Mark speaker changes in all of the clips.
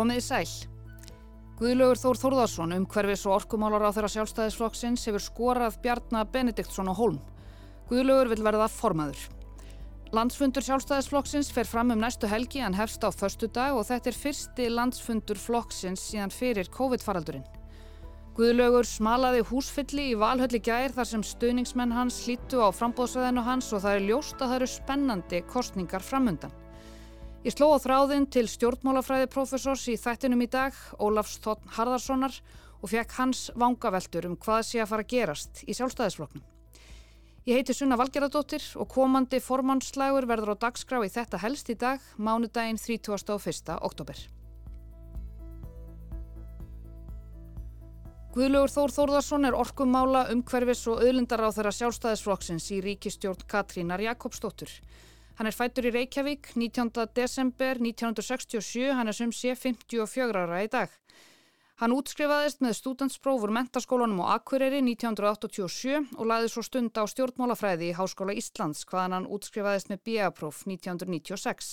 Speaker 1: Komið í sæl. Guðlaugur Þór Þórðarsson um hverfis og orkumálar á þeirra sjálfstæðisflokksins hefur skorað Bjarnar Benediktsson á Holm. Guðlaugur vil verða formaður. Landsfundur sjálfstæðisflokksins fer fram um næstu helgi en hefst á förstu dag og þetta er fyrsti landsfundur flokksins síðan fyrir COVID-faraldurinn. Guðlaugur smalaði húsfylli í Valhölli gær þar sem stöðningsmenn hans hlýttu á frambóðsæðinu hans og það er ljóst að það eru spennandi kostningar framundan. Ég sló á þráðinn til stjórnmálafræði profesors í þættinum í dag, Ólafs Þotn Harðarssonar, og fekk hans vangaveltur um hvað sé að fara að gerast í sjálfstæðisfloknum. Ég heiti Sunna Valgeradóttir og komandi formannslægur verður á dagskrá í þetta helst í dag, mánudaginn 31. oktober. Guðlugur Þór Þórðarsson er orkumála umhverfis og auðlindar á þeirra sjálfstæðisflokksins í ríkistjórn Katrínar Jakobsdóttur. Hann er fættur í Reykjavík 19. desember 1967, hann er sem sé 54 ára í dag. Hann útskrifaðist með stúdentsprófur mentaskólanum á Akureyri 1987 og laði svo stund á stjórnmálafræði í Háskóla Íslands hvaðan hann útskrifaðist með BA-próf 1996.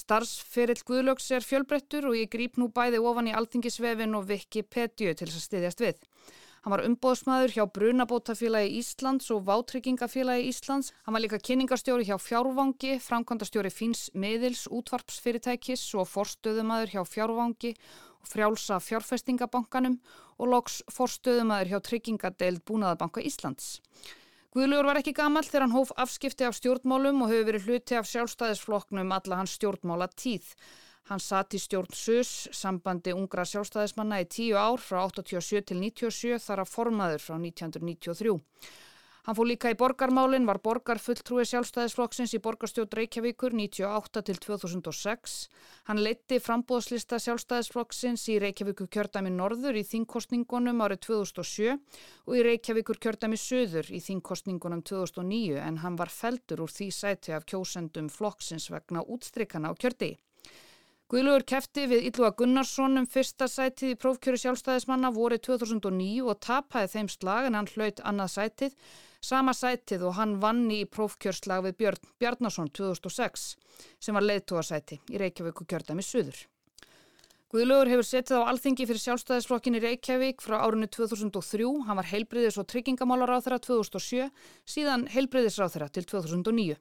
Speaker 1: Starfsferill Guðlöks er fjölbrettur og ég grýp nú bæði ofan í Altingisvefin og Wikipedia til þess að styðjast við. Hann var umbóðsmaður hjá Brunabótafélagi Íslands og Vátryggingafélagi Íslands. Hann var líka kynningarstjóri hjá Fjárvangi, framkvæmdastjóri Fins Miðils, útvarpsfyrirtækis og forstöðumadur hjá Fjárvangi og frjálsa fjárfestingabankanum og loks forstöðumadur hjá Tryggingadeild Búnaðabanka Íslands. Guðlugur var ekki gammal þegar hann hóf afskipti af stjórnmálum og hefur verið hluti af sjálfstæðisfloknum alla hans stjórnmála tíð. Hann satt í stjórn SUS, sambandi ungra sjálfstæðismanna í tíu ár frá 87 til 97 þar að formaður frá 1993. Hann fór líka í borgarmálinn, var borgarfulltrúi sjálfstæðisflokksins í borgarstjórn Reykjavíkur 98 til 2006. Hann leitti frambóðslista sjálfstæðisflokksins í Reykjavíkur kjördæmi Norður í þingkostningunum árið 2007 og í Reykjavíkur kjördæmi Söður í þingkostningunum 2009 en hann var feldur úr því sæti af kjósendum flokksins vegna útstrykana á kjördi. Guðlugur kefti við Ylva Gunnarsson um fyrsta sætið í prófkjöru sjálfstæðismanna vorið 2009 og tapaði þeim slag en hann hlaut annað sætið, sama sætið og hann vanni í prófkjörslag við Björn Bjarnason 2006 sem var leiðtóasæti í Reykjavík og kjörðami Suður. Guðlugur hefur setið á alþingi fyrir sjálfstæðisflokkin í Reykjavík frá árunni 2003, hann var heilbriðis og tryggingamálar á þeirra 2007, síðan heilbriðisráð þeirra til 2009.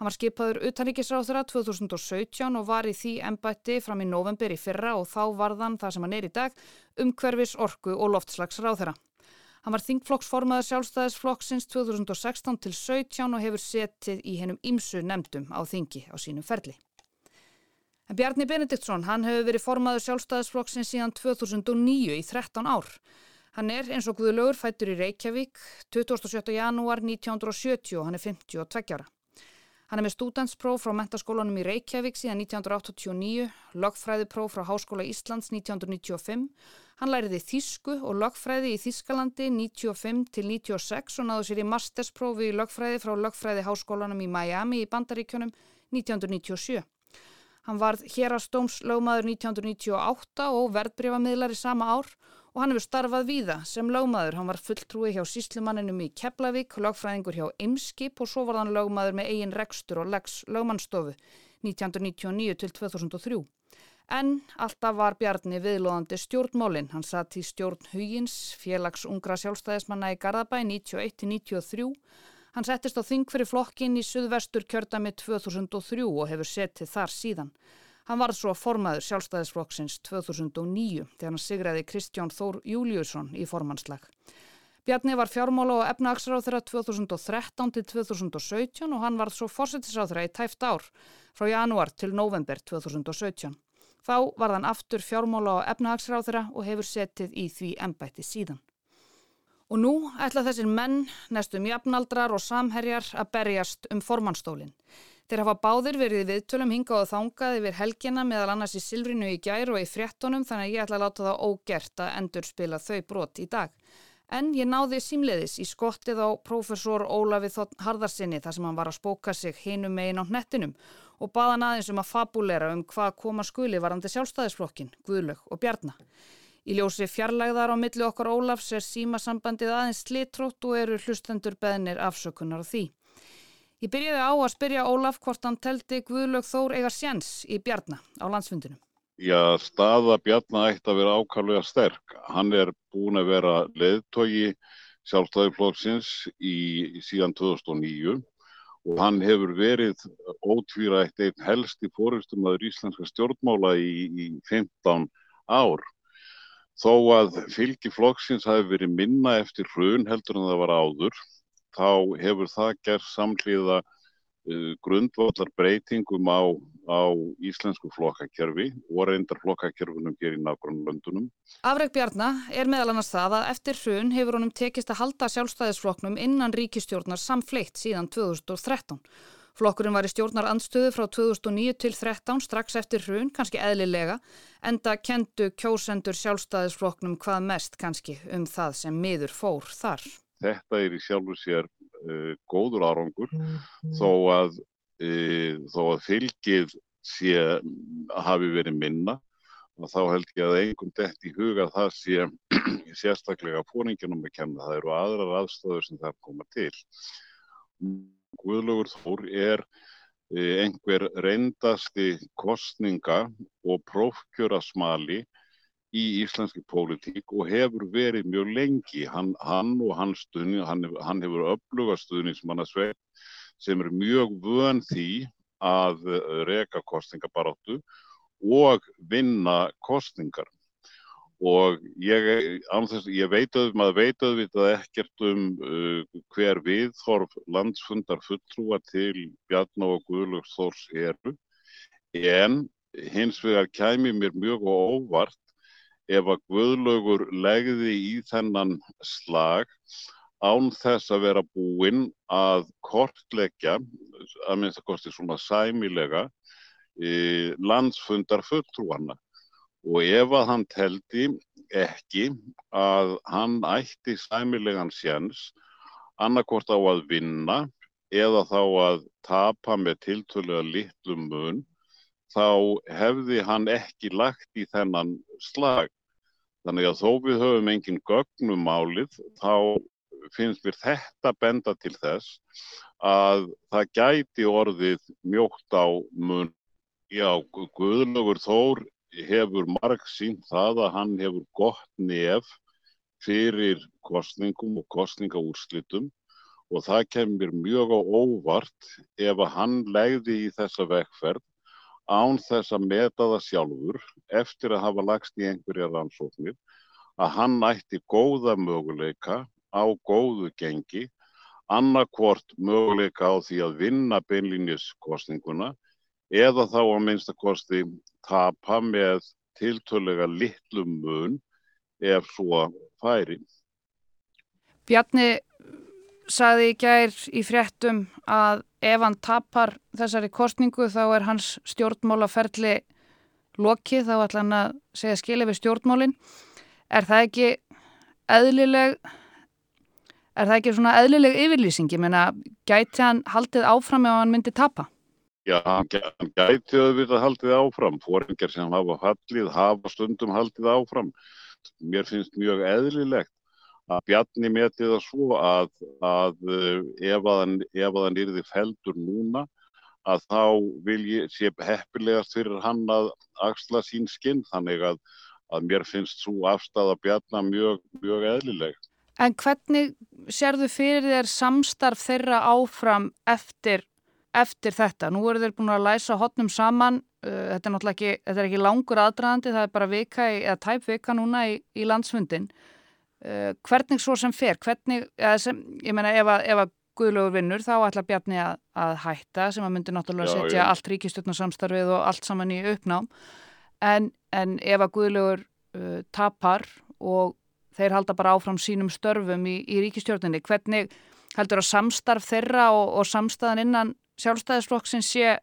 Speaker 1: Hann var skipaður utanríkisráþurra 2017 og var í því ennbætti fram í november í fyrra og þá varðan það sem hann er í dag umhverfis orku og loftslagsráþurra. Hann var þingflokksformaður sjálfstæðisflokksins 2016 til 17 og hefur setið í hennum ímsu nefndum á þingi á sínum ferli. En Bjarni Benediktsson, hann hefur verið formaður sjálfstæðisflokksins síðan 2009 í 13 ár. Hann er eins og Guðlaugur fættur í Reykjavík 27. janúar 1970 og hann er 52 ára. Hann er með stúdanspróf frá mentaskólanum í Reykjavík síðan 1989, lögfræðipróf frá Háskóla Íslands 1995. Hann læriði þísku og lögfræði í Þískalandi 95 til 96 og náðu sér í mastersprófi í lögfræði frá lögfræði Háskólanum í Miami í Bandaríkjunum 1997. Hann varð hérastómslögmaður 1998 og verðbreyfamiðlar í sama ár og hann hefur starfað víða sem lögmaður. Hann var fulltrúi hjá síslumanninum í Keflavík, lögfræðingur hjá Imskip og svo var hann lögmaður með eigin rekstur og legs lögmannstofu 1999 til 2003. En alltaf var Bjarni viðlóðandi stjórnmólinn. Hann satt í stjórn Huyins, félags ungra sjálfstæðismanna í Garðabæ 91-93. Hann settist á þing fyrir flokkin í Suðvestur kjördami 2003 og hefur setið þar síðan. Hann var svo formaður sjálfstæðisflokksins 2009 þegar hann sigraði Kristján Þór Júliusson í formannslag. Bjarni var fjármála og efnagsráð þeirra 2013 til 2017 og hann var svo fórsetisráð þeirra í tæft ár frá janúar til november 2017. Þá var hann aftur fjármála og efnagsráð þeirra og hefur setið í því ennbætti síðan. Og nú ætla þessir menn, nestum jafnaldrar og samherjar að berjast um formannstólinn. Þeir hafa báðir verið viðtölum hingað og þangað yfir helgina meðal annars í Silvrinu í gær og í fréttonum þannig að ég ætla að láta það ógert að endur spila þau brot í dag. En ég náði símleiðis í skottið á profesor Ólafi Þotn Harðarsinni þar sem hann var að spóka sig hinum megin á hnettinum og baða hann aðeins um að fabulera um hvað koma skuli varandi sjálfstæðisflokkin, Guðlög og Bjarnar. Í ljósi fjarlægðar á milli okkar Ólafs er símasambandið aðeins slitrótt og eru hlustendur beðnir afsökunar á því. Ég byrjaði á að spyrja Ólaf hvort hann teldi Guðlaug Þór eiga sjens í Bjarnar á landsfundinu.
Speaker 2: Já, staða Bjarnar ætti að vera ákvæmlega sterk. Hann er búin að vera leðtogi sjálfstæðiflóksins síðan 2009 og hann hefur verið ótvírætt einn helst í fóristum aður íslenska stjórnmála í, í 15 ár. Þó að fylgi flokksins hafi verið minna eftir hrun heldur en það var áður, þá hefur það gerð samhliða uh, grundvallar breytingum á, á íslensku flokkakerfi og reyndar flokkakerfunum hér í nágrunlöndunum.
Speaker 1: Afreg Bjarnar er meðal annars það að eftir hrun hefur honum tekist að halda sjálfstæðisflokknum innan ríkistjórnar samfleitt síðan 2013. Flokkurinn var í stjórnar andstöðu frá 2009 til 2013 strax eftir hrun, kannski eðlilega, enda kendu kjósendur sjálfstæðisflokknum hvað mest kannski um það sem miður fór þar.
Speaker 2: Þetta er í sjálfu sér uh, góður árangur mm -hmm. þó, að, uh, þó að fylgið sé hafi verið minna og þá held ég að einhvern dætt í huga það sé sérstaklega fóringinum að kenna. Það eru aðrar aðstöður sem það koma til. Guðlaugur Þór er e, einhver reyndasti kostninga og prófkjörasmali í íslenski pólitík og hefur verið mjög lengi. Hann, hann og hans stuðni, hann, hann hefur öflugastuðni sem hann að sveit sem er mjög vön því að reka kostningabaróttu og vinna kostningar og ég, þess, ég veit að maður veit auðvitað ekkert um uh, hver viðhorf landsfundar fulltrúa til Bjarná og Guðlöks Þórs eru en hins vegar kæmi mér mjög óvart ef að Guðlögur legði í þennan slag án þess að vera búinn að kortleggja, að minnst að kosti svona sæmilega, e, landsfundar fulltrúana og ef að hann teldi ekki að hann ætti sæmilegan sjans annarkort á að vinna eða þá að tapa með tiltölulega litlum mun þá hefði hann ekki lagt í þennan slag. Þannig að þó við höfum engin gögnum málið þá finnst mér þetta benda til þess að það gæti orðið mjókt á mun. Já, Guðlögur Þór hefur marg sínt það að hann hefur gott nef fyrir kostningum og kostningaúrslitum og það kemur mjög á óvart ef að hann legði í þessa vekkferð án þess að meta það sjálfur eftir að hafa lagst í einhverja rannsóknir að hann ætti góða möguleika á góðu gengi annarkvort möguleika á því að vinna beinlínis kostninguna eða þá að minnstakosti tapa með tiltölulega litlum mun ef svo færi.
Speaker 1: Bjarni saði í gær í fréttum að ef hann tapar þessari kostningu þá er hans stjórnmálaferli lokið, þá ætla hann að segja skilja við stjórnmálinn. Er það ekki eðlileg, er það ekki svona eðlileg yfirlýsing? Ég meina, gæti hann haldið áfram ef hann myndi tapa?
Speaker 2: Já, hann gæti auðvitað haldið áfram. Fóringar sem hafa hallið hafa stundum haldið áfram. Mér finnst mjög eðlilegt að Bjarni meti það svo að, að eh, ef að hann, yrði feldur núna að þá vil ég sé heppilegast fyrir hann að axla sín skinn þannig að, að mér finnst svo afstæða Bjarni mjög, mjög eðlileg.
Speaker 1: En hvernig sérðu fyrir þér samstarf þeirra áfram eftir eftir þetta. Nú eru þeir búin að læsa hotnum saman, uh, þetta er náttúrulega ekki, þetta er ekki langur aðdraðandi, það er bara vika í, eða tæp vika núna í, í landsfundin. Uh, hvernig svo sem fer, hvernig, sem, ég meina ef að, ef að Guðlaugur vinnur þá ætla Bjarni að, að hætta sem að myndi náttúrulega já, setja já. allt ríkistjórnarsamstarfið og allt saman í uppnám. En, en ef að Guðlaugur uh, tapar og þeir halda bara áfram sínum störfum í, í ríkistjórninni, hvernig heldur að samstarf þeirra og, og samstæðan innan sjálfstæðisflokksins sé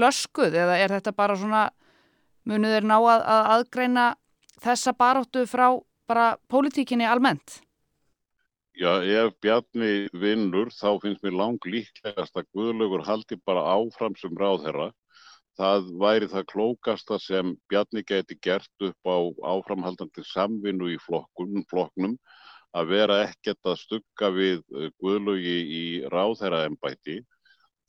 Speaker 1: löskuð eða er þetta bara svona munið er ná að, að aðgreina þessa baróttu frá bara pólitíkinni almennt?
Speaker 2: Já, ef Bjarni vinnur þá finnst mér lang líklegast að Guðlaugur haldi bara áfram sem ráðherra. Það væri það klókasta sem Bjarni geti gert upp á áframhaldandi samvinnu í flokknum, flokknum að vera ekkert að stugga við Guðlaugi í ráðherraembæti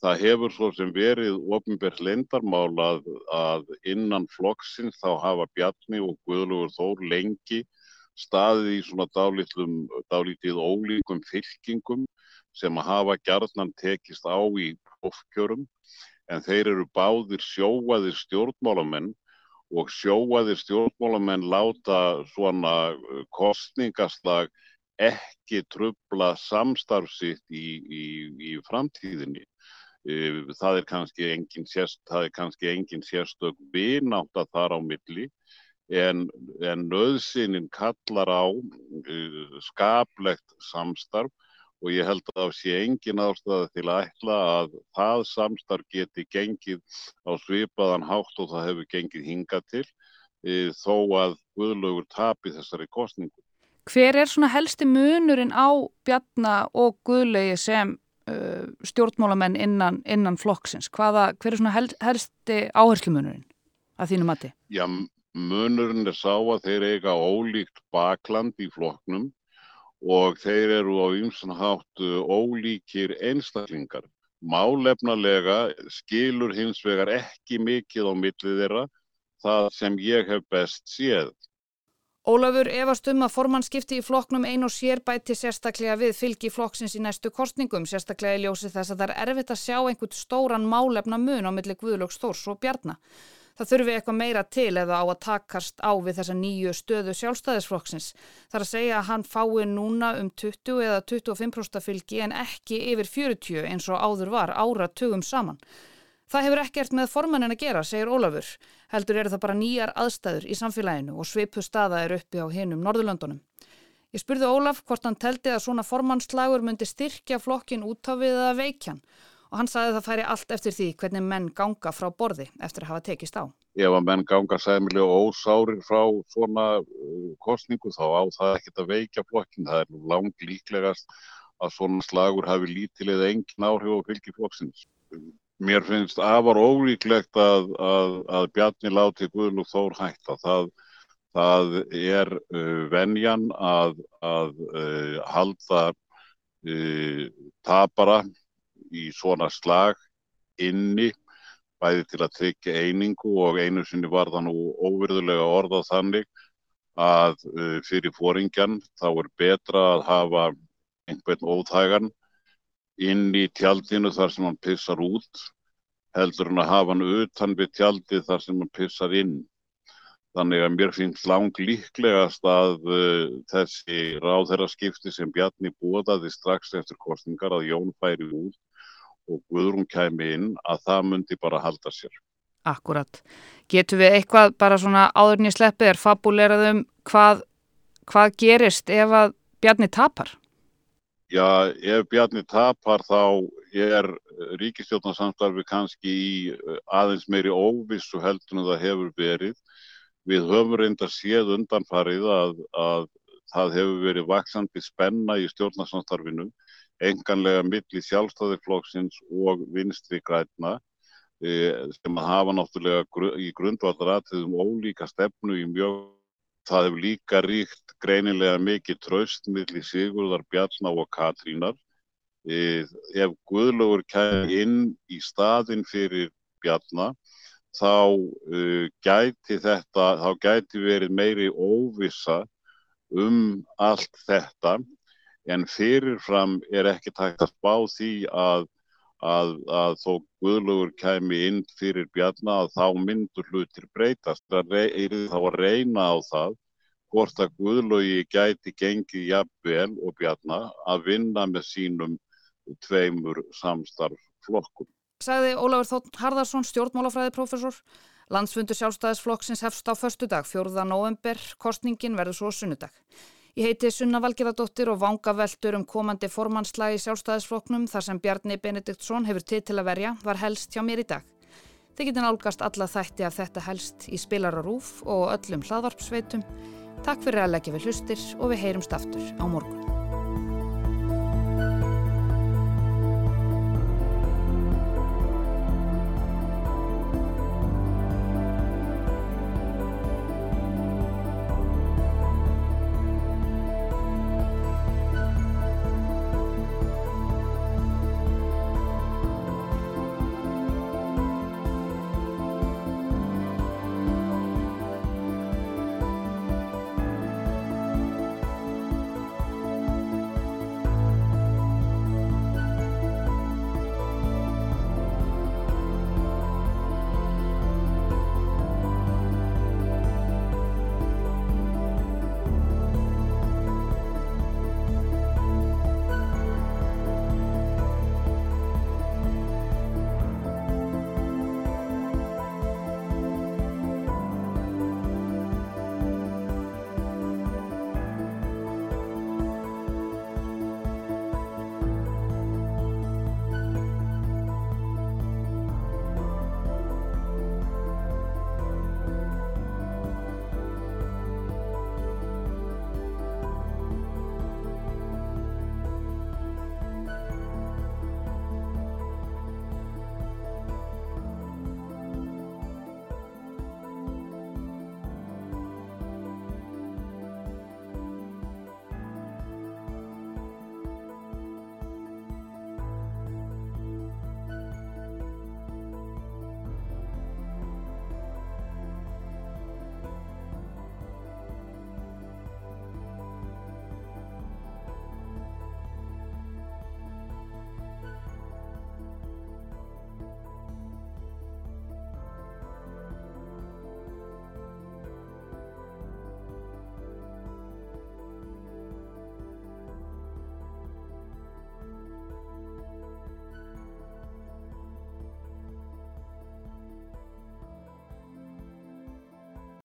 Speaker 2: Það hefur svo sem verið ofinbært lendarmál að, að innan flokksins þá hafa Bjarni og Guðlugur Þór lengi staðið í svona dálítið ólíkum fylkingum sem að hafa gjarnan tekist á í ofkjörum en þeir eru báðir sjóaðir stjórnmálamenn og sjóaðir stjórnmálamenn láta svona kostningaslag ekki trubla samstarfsitt í, í, í framtíðinni. Eh, það er kannski engin, það er sérstök vinátt að þar á milli en, en nöðsinin kallar á uh, skaplegt samstarf og ég held að það sé engin ástæði til að ætla að það samstarf geti gengið á svipaðan hátt og það hefur gengið hinga til uh, þó að Guðlaugur tapi þessari kostningu.
Speaker 1: Hver er svona helsti munurinn á Bjarnar og Guðlaugi sem uh, stjórnmálamenn innan, innan flokksins? Hvaða, hver er svona hel, helsti áherslumunurinn að þínu mati?
Speaker 2: Já, munurinn er sá að þeir eiga ólíkt bakland í flokknum og þeir eru á ymsanhátt uh, ólíkir einstaklingar. Málefnalega skilur hins vegar ekki mikið á millið þeirra það sem ég hef best séð.
Speaker 1: Ólafur efast um að formannskipti í flokknum ein og sér bæti sérstaklega við fylgi flokksins í næstu kostningum, sérstaklega í ljósi þess að það er erfitt að sjá einhvern stóran málefna mun á milli Guðlöks Þórs og Bjarnar. Það þurfi eitthvað meira til eða á að takast á við þessa nýju stöðu sjálfstæðisflokksins. Það er að segja að hann fái núna um 20 eða 25% fylgi en ekki yfir 40 eins og áður var ára tugum saman. Það hefur ekkert með formannin að gera, segir Ólafur. Heldur eru það bara nýjar aðstæður í samfélaginu og svipu staða er uppi á hinnum Norðurlöndunum. Ég spurði Ólaf hvort hann teldi að svona formannslagur myndi styrkja flokkin úttáfið að veikjan og hann sagði að það færi allt eftir því hvernig menn ganga frá borði eftir að hafa tekist á.
Speaker 2: Ef að menn ganga sæmilega ósárir frá svona uh, kostningu þá á það ekkert að veikja flokkin. Það er langt líklegast að svona slagur hafi lítilega engin áhrif á fylgiflokksins mér finnst afar ólíklegt að, að, að Bjarni láti Guðlúð Þór hætta. Það, það er uh, venjan að, að uh, halda uh, tapara í svona slag inni bæði til að tryggja einingu og einu sinni var það nú óvirðulega orðað þannig að uh, fyrir fóringjan þá er betra að hafa einhvern óþægan inn í tjaldinu þar sem hann pissar út heldur hann að hafa hann utan við tjaldið þar sem hann pissar inn. Þannig að mér finnst lang líklegast að uh, þessi ráðherraskipti sem Bjarni búaði strax eftir kostningar að Jón færi út og Guðrún kæmi inn að það myndi bara halda sér.
Speaker 1: Akkurat. Getur við eitthvað bara svona áðurni sleppið er fabuleraðum hvað, hvað gerist ef að Bjarni tapar?
Speaker 2: Já, ef Bjarni tapar þá er ríkistjórnarsamstarfi kannski í eh, aðeins meiri óvissu heldur en það hefur verið. Við höfum reynda séð undanfarið að, að það hefur verið vaksandi spenna í stjórnarsamstarfinu, enganlega milli sjálfstæðiflokksins og vinstri græna eh, sem að hafa náttúrulega í grundvallar aðtöðum ólíka stefnu í mjög Það hefur líka ríkt greinilega mikið traust millir Sigurðar Bjarná og Katrínar. Ef Guðlaugur kæði inn í staðin fyrir Bjarná þá uh, gæti þetta, þá gæti verið meiri óvisa um allt þetta en fyrirfram er ekki tækt að spá því að, að, að þó Guðlaugur kæmi inn fyrir Bjarná að þá myndur hlutir breytast. Það er þá að reyna á það hvort að Guðlaugi gæti gengið jafnvel og bjarna að vinna með sínum tveimur samstarfflokkum.
Speaker 1: Sagði Ólafur Þótt Harðarsson, stjórnmálafræðiprofessor. Landsfundur sjálfstæðisflokksins hefst á förstu dag, 4. november, kostningin verður svo sunnudag. Ég heiti Sunna Valgerðardóttir og vanga veldur um komandi formannslagi sjálfstæðisflokknum þar sem Bjarni Benediktsson hefur til til að verja var helst hjá mér í dag. Þið getur nálgast alla þætti af þetta helst í spilararúf og öllum hlaðvarpsveitum. Takk fyrir að leggja við hlustir og við heyrumst aftur á morgun.